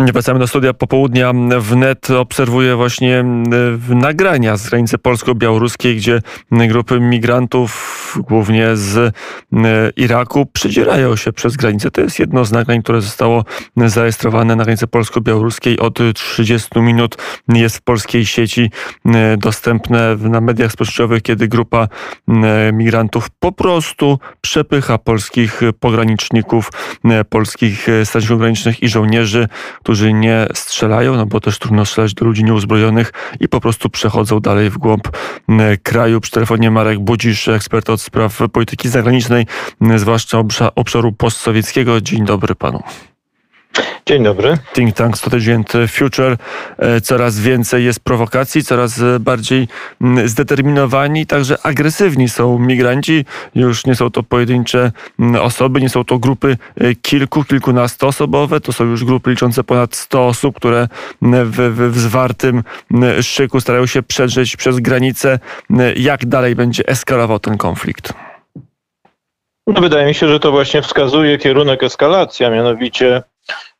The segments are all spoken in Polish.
Wracamy do studia popołudnia. Wnet obserwuję właśnie nagrania z granicy polsko-białoruskiej, gdzie grupy migrantów, głównie z Iraku, przedzierają się przez granicę. To jest jedno z nagrań, które zostało zarejestrowane na granicy polsko-białoruskiej. Od 30 minut jest w polskiej sieci dostępne na mediach społecznościowych, kiedy grupa migrantów po prostu przepycha polskich pograniczników, polskich strażników granicznych i żołnierzy, którzy nie strzelają, no bo też trudno strzelać do ludzi nieuzbrojonych i po prostu przechodzą dalej w głąb kraju. Przy telefonie Marek Budzisz, ekspert od spraw polityki zagranicznej, zwłaszcza obszaru postsowieckiego. Dzień dobry panu. Dzień dobry. Think Tank Strategy and Future. E, coraz więcej jest prowokacji, coraz e, bardziej zdeterminowani, także agresywni są migranci. Już nie są to pojedyncze osoby, nie są to grupy e, kilku, kilkunastoosobowe. To są już grupy liczące ponad 100 osób, które w, w, w zwartym szyku starają się przedrzeć przez granicę. Jak dalej będzie eskalował ten konflikt? No, wydaje mi się, że to właśnie wskazuje kierunek eskalacji, a mianowicie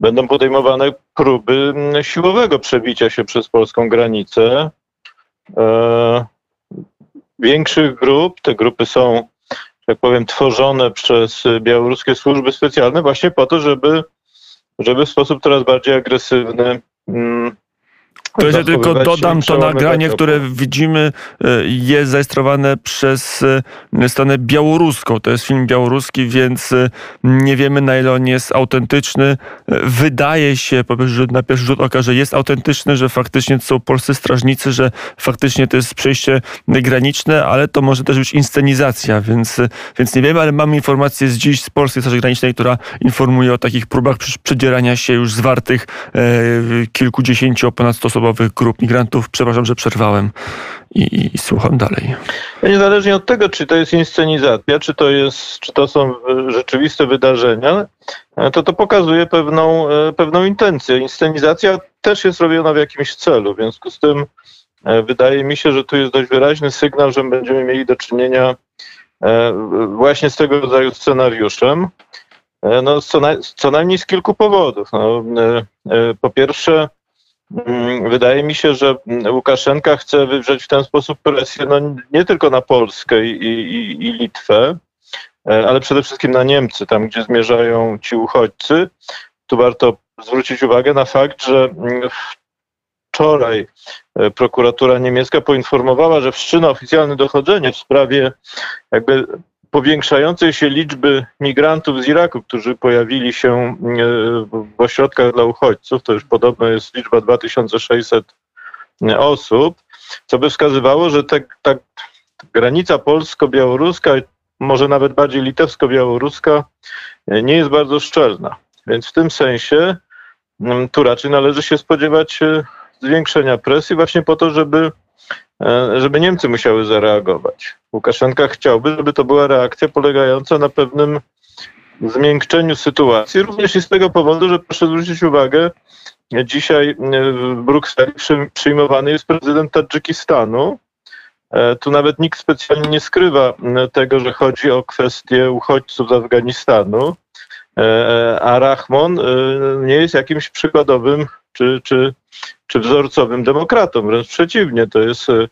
będą podejmowane próby siłowego przebicia się przez polską granicę. E, większych grup, te grupy są, jak powiem, tworzone przez białoruskie służby specjalne właśnie po to, żeby, żeby w sposób coraz bardziej agresywny mm, to ja tylko dodam to nagranie, które widzimy, e, jest zarejestrowane przez e, stronę białoruską. To jest film białoruski, więc e, nie wiemy na ile on jest autentyczny. Wydaje się na pierwszy rzut oka, że jest autentyczny, że faktycznie to są polscy strażnicy, że faktycznie to jest przejście graniczne, ale to może też być inscenizacja, więc, więc nie wiemy, ale mamy informację z dziś z Polskiej Straży Granicznej, która informuje o takich próbach przedzierania się już zwartych e, kilkudziesięciu, ponad 100 grup migrantów. Przepraszam, że przerwałem i, i słucham dalej. Niezależnie od tego, czy to jest inscenizacja, czy to, jest, czy to są rzeczywiste wydarzenia, to to pokazuje pewną, e, pewną intencję. Inscenizacja też jest robiona w jakimś celu, w związku z tym e, wydaje mi się, że tu jest dość wyraźny sygnał, że będziemy mieli do czynienia e, właśnie z tego rodzaju scenariuszem. No, co, na, co najmniej z kilku powodów. No, po pierwsze, wydaje mi się, że Łukaszenka chce wywrzeć w ten sposób presję no, nie tylko na Polskę i, i, i Litwę, e, ale przede wszystkim na Niemcy, tam gdzie zmierzają ci uchodźcy. Tu warto zwrócić uwagę na fakt, że mm, wczoraj e, prokuratura niemiecka poinformowała, że wszczyna oficjalne dochodzenie w sprawie jakby powiększającej się liczby migrantów z Iraku, którzy pojawili się e, w ośrodkach dla uchodźców, to już podobno jest liczba 2600 osób, co by wskazywało, że ta, ta granica polsko-białoruska, może nawet bardziej litewsko-białoruska, e, nie jest bardzo szczelna. Więc w tym sensie tu raczej należy się spodziewać e, zwiększenia presji właśnie po to, żeby E, żeby Niemcy musiały zareagować. Łukaszenka chciałby, żeby to była reakcja polegająca na pewnym zmiękczeniu sytuacji, również i z tego powodu, że proszę zwrócić uwagę, dzisiaj e, w Brukseli przyjmowany jest prezydent Tadżykistanu. E, tu nawet nikt specjalnie nie skrywa tego, że chodzi o kwestię uchodźców z Afganistanu, a Rahmon nie jest jakimś przykładowym czy, czy czy wzorcowym demokratom. Wręcz przeciwnie, to jest e,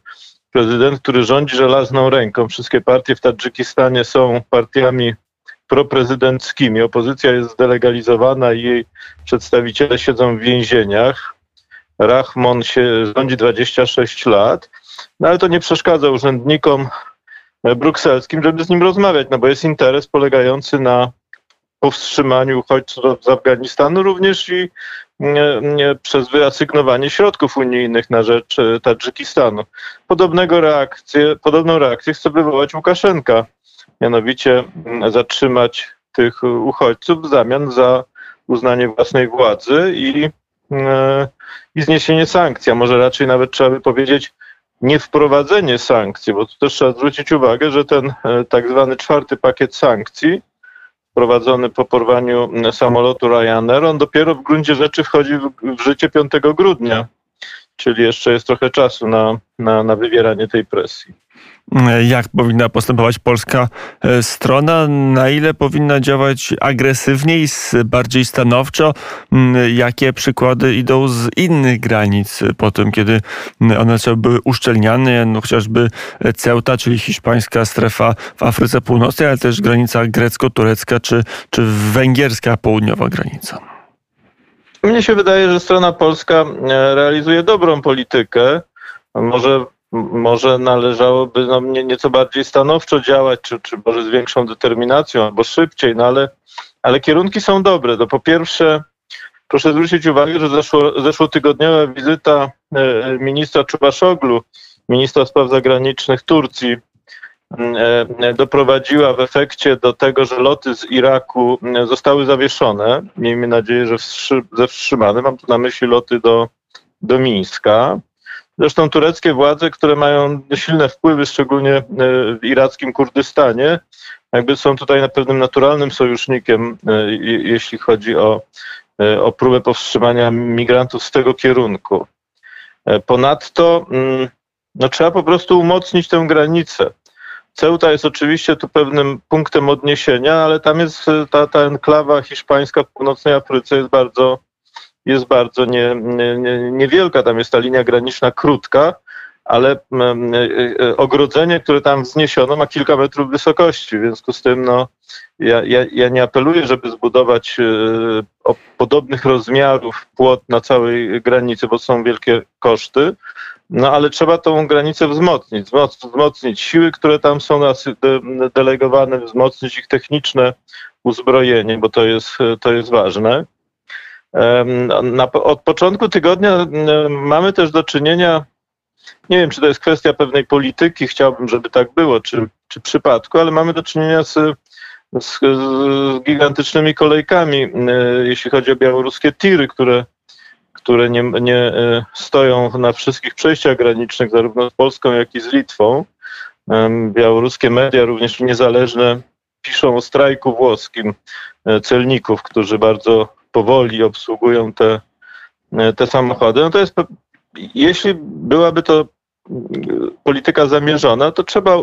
prezydent, który rządzi żelazną ręką. Wszystkie partie w Tadżykistanie są partiami proprezydenckimi. Opozycja jest zdelegalizowana i jej przedstawiciele siedzą w więzieniach. Rahmon się rządzi 26 lat, no ale to nie przeszkadza urzędnikom e, brukselskim, żeby z nim rozmawiać, no bo jest interes polegający na powstrzymaniu uchodźców z Afganistanu, również i przez wyasygnowanie środków unijnych na rzecz e, Tadżykistanu. Podobnego reakcję, podobną reakcję chce wywołać Łukaszenka, mianowicie zatrzymać tych uchodźców w zamian za uznanie własnej władzy i, e, i zniesienie sankcji, a może raczej nawet trzeba by powiedzieć nie wprowadzenie sankcji, bo tu też trzeba zwrócić uwagę, że ten e, tak zwany czwarty pakiet sankcji wprowadzony po porwaniu samolotu Ryanair, on dopiero w gruncie rzeczy wchodzi w, w życie 5 grudnia. czyli jeszcze jest trochę czasu na, na, na wywieranie tej presji. Jak powinna postępować polska e, strona? Na ile powinna działać agresywniej, bardziej stanowczo? Jakie przykłady idą z innych granic po tym, kiedy one były uszczelniane? No chociażby Ceuta, czyli hiszpańska strefa w Afryce Północnej, ale też granica grecko-turecka czy, czy węgierska południowa granica. Mnie się wydaje, że strona polska e, realizuje dobrą politykę. Może, może należałoby no, nieco bardziej stanowczo działać, czy, czy może z większą determinacją, albo szybciej, no ale, ale kierunki są dobre. No, po pierwsze, proszę zwrócić uwagę, że zeszło, zeszłotygodniowa wizyta e, ministra Czubaszoglu, ministra spraw zagranicznych Turcji, E, doprowadziła w efekcie do tego, że loty z Iraku zostały zawieszone. Miejmy nadzieję, że ze wstrzymane. Mam tu na myśli loty do, do Mińska. Zresztą tureckie władze, które mają silne wpływy, szczególnie e, w irackim Kurdystanie, jakby są tutaj na pewnym naturalnym sojusznikiem, e, jeśli chodzi o, o próbę powstrzymania migrantów z tego kierunku. Ponadto mm, no, trzeba po prostu umocnić tę granicę. Ceuta jest oczywiście tu pewnym punktem odniesienia, ale tam jest e, ta, ta enklawa hiszpańska w północnej Afryce jest bardzo, jest bardzo nie, nie, nie, niewielka. Tam jest ta linia graniczna krótka, ale e, e, ogrodzenie, które tam wzniesiono, ma kilka metrów wysokości. W związku z tym no, ja, ja, ja nie apeluję, żeby zbudować o podobnych rozmiarów płot na całej granicy, bo są wielkie koszty no ale trzeba tą granicę wzmocnić, wzmocnić siły, które tam są delegowane, wzmocnić ich techniczne uzbrojenie, bo to jest, to jest ważne. Od początku tygodnia mamy też do czynienia, nie wiem, czy to jest kwestia pewnej polityki, chciałbym, żeby tak było, czy, czy przypadku, ale mamy do czynienia z, z, z gigantycznymi kolejkami, jeśli chodzi o białoruskie tiry, które które nie, nie e, stoją na wszystkich przejściach granicznych, zarówno z Polską, jak i z Litwą. Białoruskie media, również niezależne, piszą o strajku włoskim e, celników, którzy bardzo powoli obsługują te, e, te samochody. No to jest, jeśli byłaby to polityka zamierzona, to trzeba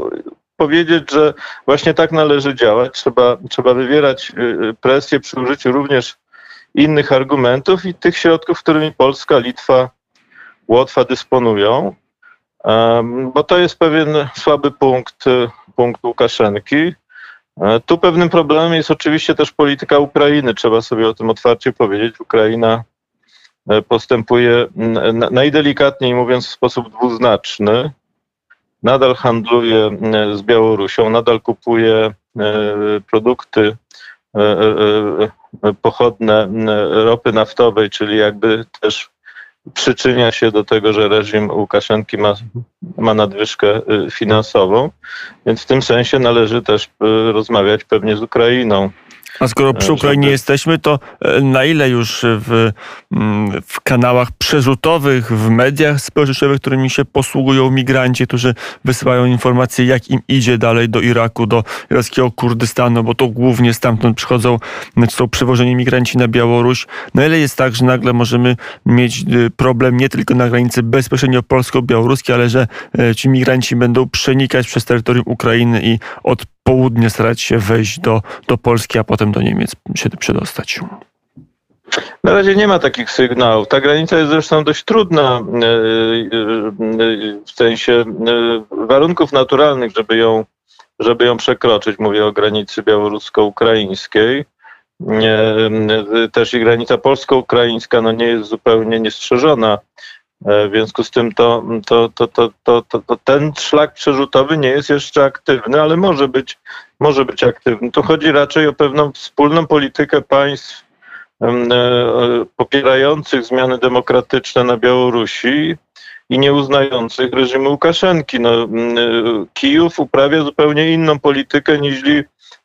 powiedzieć, że właśnie tak należy działać. Trzeba, trzeba wywierać presję przy użyciu również innych argumentów i tych środków, którymi Polska, Litwa, Łotwa dysponują, bo to jest pewien słaby punkt, punkt Łukaszenki. E, tu pewnym problemem jest oczywiście też polityka Ukrainy. Trzeba sobie o tym otwarcie powiedzieć. Ukraina e, postępuje najdelikatniej mówiąc w sposób dwuznaczny. Nadal handluje z Białorusią, nadal kupuje e, produkty pochodne ropy naftowej, czyli jakby też przyczynia się do tego, że reżim Łukaszenki ma, ma nadwyżkę y, finansową, więc w tym sensie należy też y, rozmawiać pewnie z Ukrainą. A skoro przy Ukrainie jesteśmy, to e, na ile już w, mm, w kanałach przerzutowych, w mediach społecznościowych, którymi się posługują migranci, którzy wysyłają informacje, jak im idzie dalej do Iraku, do irackiego Kurdystanu, bo to głównie stamtąd przychodzą, są przywożeni migranci na Białoruś. Na ile jest tak, że nagle możemy mieć y, problem nie tylko na granicy bezpośrednio polsko-białoruskiej, ale że e, ci migranci będą przenikać przez terytorium Ukrainy i od południe starać się wejść do, do Polski, a potem do Niemiec się przedostać? Na razie nie ma takich sygnałów. Ta granica jest zresztą dość trudna e, e, w sensie e, warunków naturalnych, żeby ją, żeby ją przekroczyć. Mówię o granicy białorusko-ukraińskiej. Też i granica polsko-ukraińska no nie jest zupełnie niestrzeżona. W związku z tym to, to, to, to, to, to, ten szlak przerzutowy nie jest jeszcze aktywny, ale może być, może być aktywny. Tu chodzi raczej o pewną wspólną politykę państw e, popierających zmiany demokratyczne na Białorusi i nieuznających reżimu Łukaszenki. No, Kijów uprawia zupełnie inną politykę niż,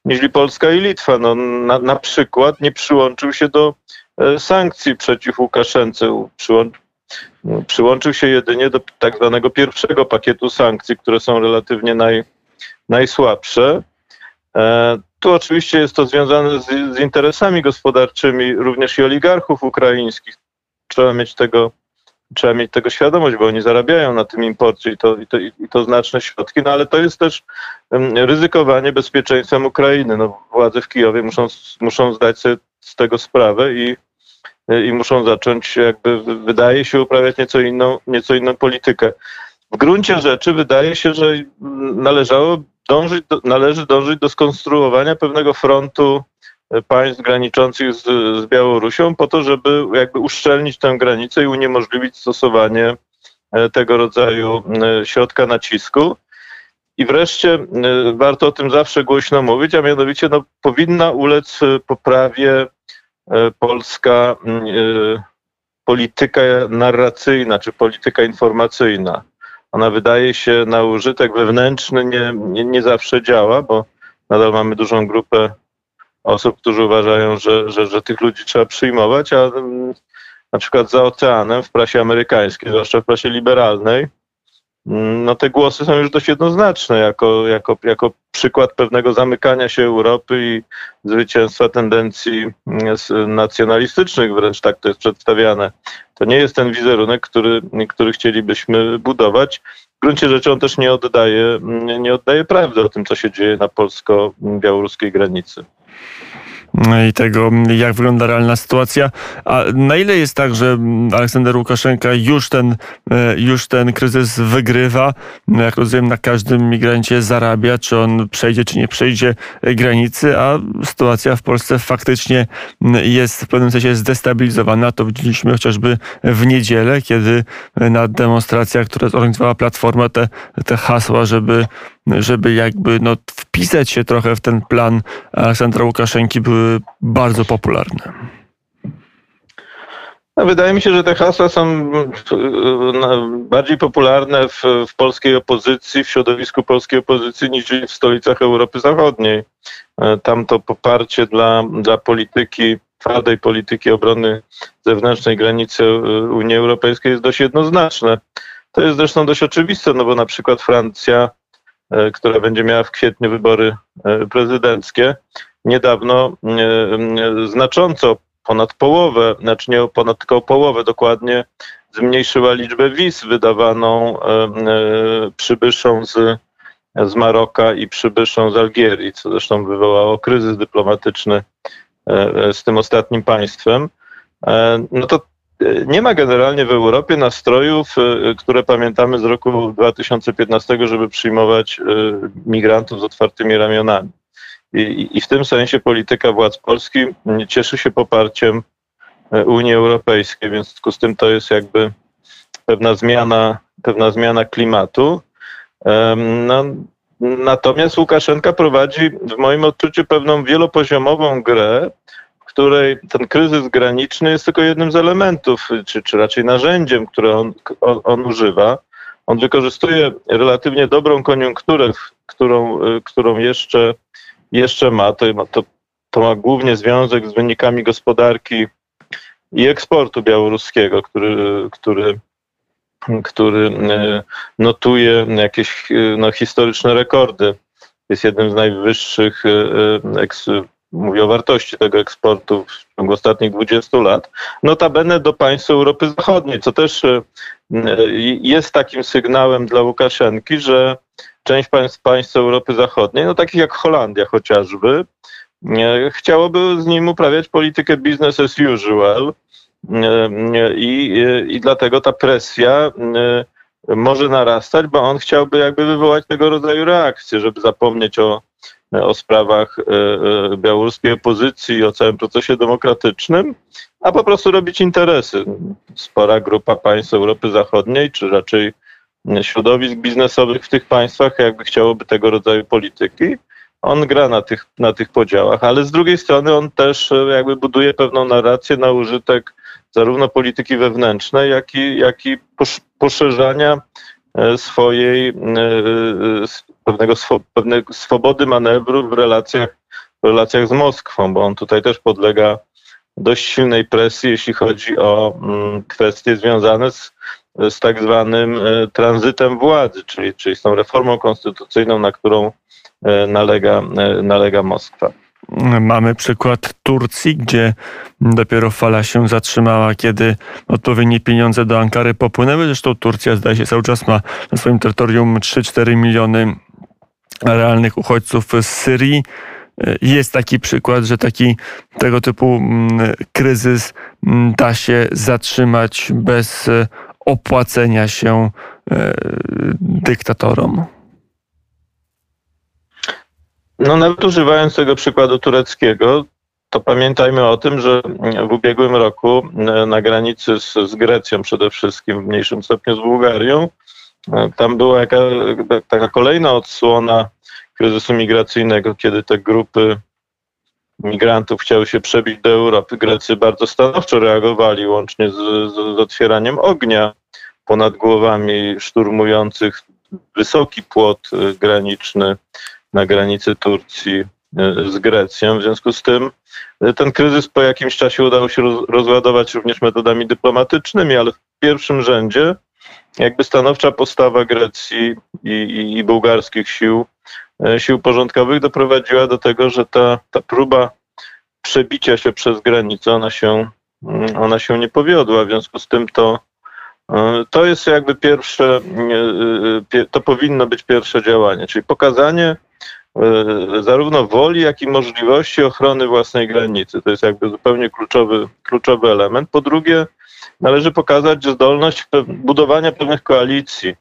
niż Polska i Litwa. No, na, na przykład nie przyłączył się do e, sankcji przeciw Łukaszence. Przyłączył Przyłączył się jedynie do tak zwanego pierwszego pakietu sankcji, które są relatywnie naj, najsłabsze. E, tu oczywiście jest to związane z, z, interesami gospodarczymi również i oligarchów ukraińskich. Trzeba mieć tego, trzeba mieć tego świadomość, bo oni zarabiają na tym imporcie i to, i to, i to znaczne środki, no ale to jest też ryzykowanie bezpieczeństwem Ukrainy. No, władze w Kijowie muszą, muszą zdać sobie z tego sprawę i, i muszą zacząć jakby, wydaje się, uprawiać nieco inną, nieco inną politykę. W gruncie rzeczy wydaje się, że należało dążyć do, należy dążyć do skonstruowania pewnego frontu państw graniczących z, z Białorusią po to, żeby jakby uszczelnić tę granicę i uniemożliwić stosowanie e, tego rodzaju środka nacisku. I wreszcie warto o tym zawsze głośno mówić, a mianowicie no, powinna ulec poprawie polska polityka narracyjna czy polityka informacyjna. Ona wydaje się na użytek wewnętrzny nie, nie, nie zawsze działa, bo nadal mamy dużą grupę osób, którzy uważają, że, że, że tych ludzi trzeba przyjmować, a mm, na przykład za oceanem w prasie amerykańskiej, zwłaszcza w prasie liberalnej, mm, no te głosy są już dość jednoznaczne jako, jako, jako przykład pewnego zamykania się Europy i zwycięstwa tendencji mm, nacjonalistycznych, wręcz tak to jest przedstawiane. To nie jest ten wizerunek, który, który chcielibyśmy budować. W gruncie rzeczy on też nie oddaje, nie oddaje prawdy o tym, co się dzieje na polsko-białoruskiej granicy i tego, jak wygląda realna sytuacja. A na ile jest tak, że Aleksander Łukaszenka już ten, e, już ten kryzys wygrywa? Jak rozumiem, na każdym migrancie zarabia, czy on przejdzie, czy nie przejdzie granicy, a sytuacja w Polsce faktycznie jest w pewnym sensie zdestabilizowana. To widzieliśmy chociażby w niedzielę, kiedy na demonstracjach, które zorganizowała Platforma, te, te hasła, żeby żeby jakby no, wpisać się trochę w ten plan Aleksandra Łukaszenki były bardzo popularne. No, wydaje mi się, że te hasła są bardziej popularne w, w, polskiej opozycji, w środowisku polskiej opozycji niż w stolicach Europy Zachodniej. E, tam to poparcie dla, dla polityki, twardej polityki obrony zewnętrznej granicy e, Unii Europejskiej jest dość jednoznaczne. To jest zresztą dość oczywiste, no bo na przykład Francja która będzie miała w kwietniu wybory e, prezydenckie, niedawno e, znacząco ponad połowę, znaczy nie ponad tylko połowę dokładnie, zmniejszyła liczbę wiz wydawaną przybyszom z, z Maroka i przybyszom z Algierii, co zresztą wywołało kryzys dyplomatyczny z tym ostatnim państwem. No to nie ma generalnie w Europie nastrojów, e, które pamiętamy z roku 2015, żeby przyjmować e, migrantów z otwartymi ramionami. I, I, w tym sensie polityka władz Polski cieszy się poparciem Unii Europejskiej, więc w związku z tym to jest jakby pewna zmiana, pewna zmiana klimatu. No, natomiast Łukaszenka prowadzi w moim odczuciu pewną wielopoziomową grę, której ten kryzys graniczny jest tylko jednym z elementów, czy, czy raczej narzędziem, które on, on, on używa. On wykorzystuje relatywnie dobrą koniunkturę, którą, którą jeszcze, jeszcze ma. To, to, to ma głównie związek z wynikami gospodarki i eksportu białoruskiego, który, który, który e, notuje jakieś no, historyczne rekordy. Jest jednym z najwyższych e, e, mówię o wartości tego eksportu w ciągu ostatnich 20 lat, notabene do państw Europy Zachodniej, co też e, jest takim sygnałem dla Łukaszenki, że część państw, państw Europy Zachodniej, no takich jak Holandia chociażby, e, chciałoby z nim uprawiać politykę business as usual e, i, i dlatego ta presja może narastać, bo on chciałby jakby wywołać tego rodzaju reakcje, żeby zapomnieć o o sprawach e, e, białoruskiej opozycji, o całym procesie demokratycznym, a po prostu robić interesy. Spora grupa państw Europy Zachodniej, czy raczej środowisk biznesowych w tych państwach, jakby chciałoby tego rodzaju polityki. On gra na tych, na tych podziałach, ale z drugiej strony on też e, jakby buduje pewną narrację na użytek zarówno polityki wewnętrznej, jak i, jak i poszerzania swojej pewnego, pewnego swobody manewru w relacjach, w relacjach z Moskwą, bo on tutaj też podlega dość silnej presji, jeśli chodzi o mm, kwestie związane z, z tak zwanym e, tranzytem władzy, czyli, czyli z tą reformą konstytucyjną, na którą e, nalega, e, nalega Moskwa. Mamy przykład Turcji, gdzie dopiero fala się zatrzymała, kiedy odpowiednie pieniądze do Ankary popłynęły. Zresztą Turcja zdaje się cały czas ma na swoim terytorium 3-4 miliony realnych uchodźców z Syrii. Jest taki przykład, że taki tego typu mm, kryzys mm, da się zatrzymać bez e, opłacenia się e, dyktatorom. No nawet używając tego przykładu tureckiego, to pamiętajmy o tym, że w ubiegłym roku e, na granicy z, z Grecją przede wszystkim, w mniejszym stopniu z Bułgarią, e, tam była jaka, taka kolejna odsłona kryzysu migracyjnego, kiedy te grupy migrantów chciały się przebić do Europy. Grecy bardzo stanowczo reagowali, łącznie z, z otwieraniem ognia ponad głowami szturmujących wysoki płot e, graniczny na granicy Turcji e, z Grecją. W związku z tym e, ten kryzys po jakimś czasie udało się rozładować również metodami dyplomatycznymi, ale w pierwszym rzędzie jakby stanowcza postawa Grecji i, i, i bułgarskich sił, e, sił porządkowych doprowadziła do tego, że ta, ta próba przebicia się przez granicę, ona się, mm, ona się nie powiodła. W związku z tym to, to jest jakby pierwsze, to powinno być pierwsze działanie, czyli pokazanie E, zarówno woli, jak i możliwości ochrony własnej granicy. To jest jakby zupełnie kluczowy, kluczowy element. Po drugie, należy pokazać zdolność budowania pewnych koalicji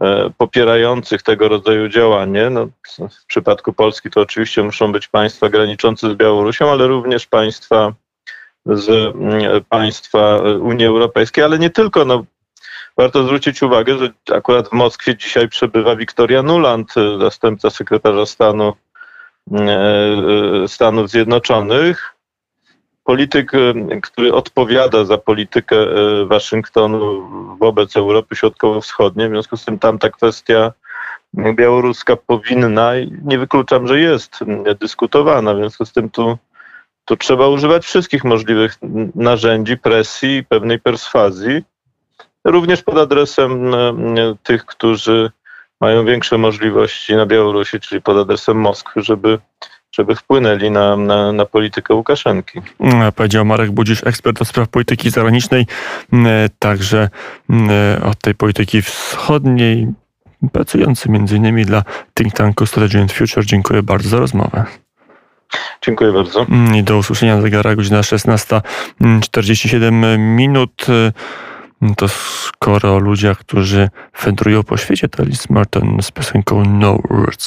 e, popierających tego rodzaju działanie. No, w przypadku Polski to oczywiście muszą być państwa graniczące z Białorusią, ale również państwa z państwa Unii Europejskiej, ale nie tylko. No, Warto zwrócić uwagę, że akurat w Moskwie dzisiaj przebywa Wiktoria Nuland, zastępca sekretarza stanu e, e, Stanów Zjednoczonych. Polityk, który odpowiada za politykę Waszyngtonu wobec Europy Środkowo-Wschodniej. W związku z tym tam ta kwestia białoruska powinna, nie wykluczam, że jest dyskutowana. W związku z tym tu, tu trzeba używać wszystkich możliwych narzędzi, presji pewnej perswazji również pod adresem e, tych, którzy mają większe możliwości na Białorusi, czyli pod adresem Moskwy, żeby żeby wpłynęli na, na, na, politykę Łukaszenki. Mm, powiedział Marek Budzisz, ekspert do spraw polityki zagranicznej, mm, także mm, od tej polityki wschodniej, pracujący innymi dla think tanku Strategy and Future. Dziękuję bardzo za rozmowę. Dziękuję bardzo. I do usłyszenia na zegarach godzina 16.47 minut to skoro o ludziach, którzy wędrują po świecie, to Alice Martin z piosenką No Words.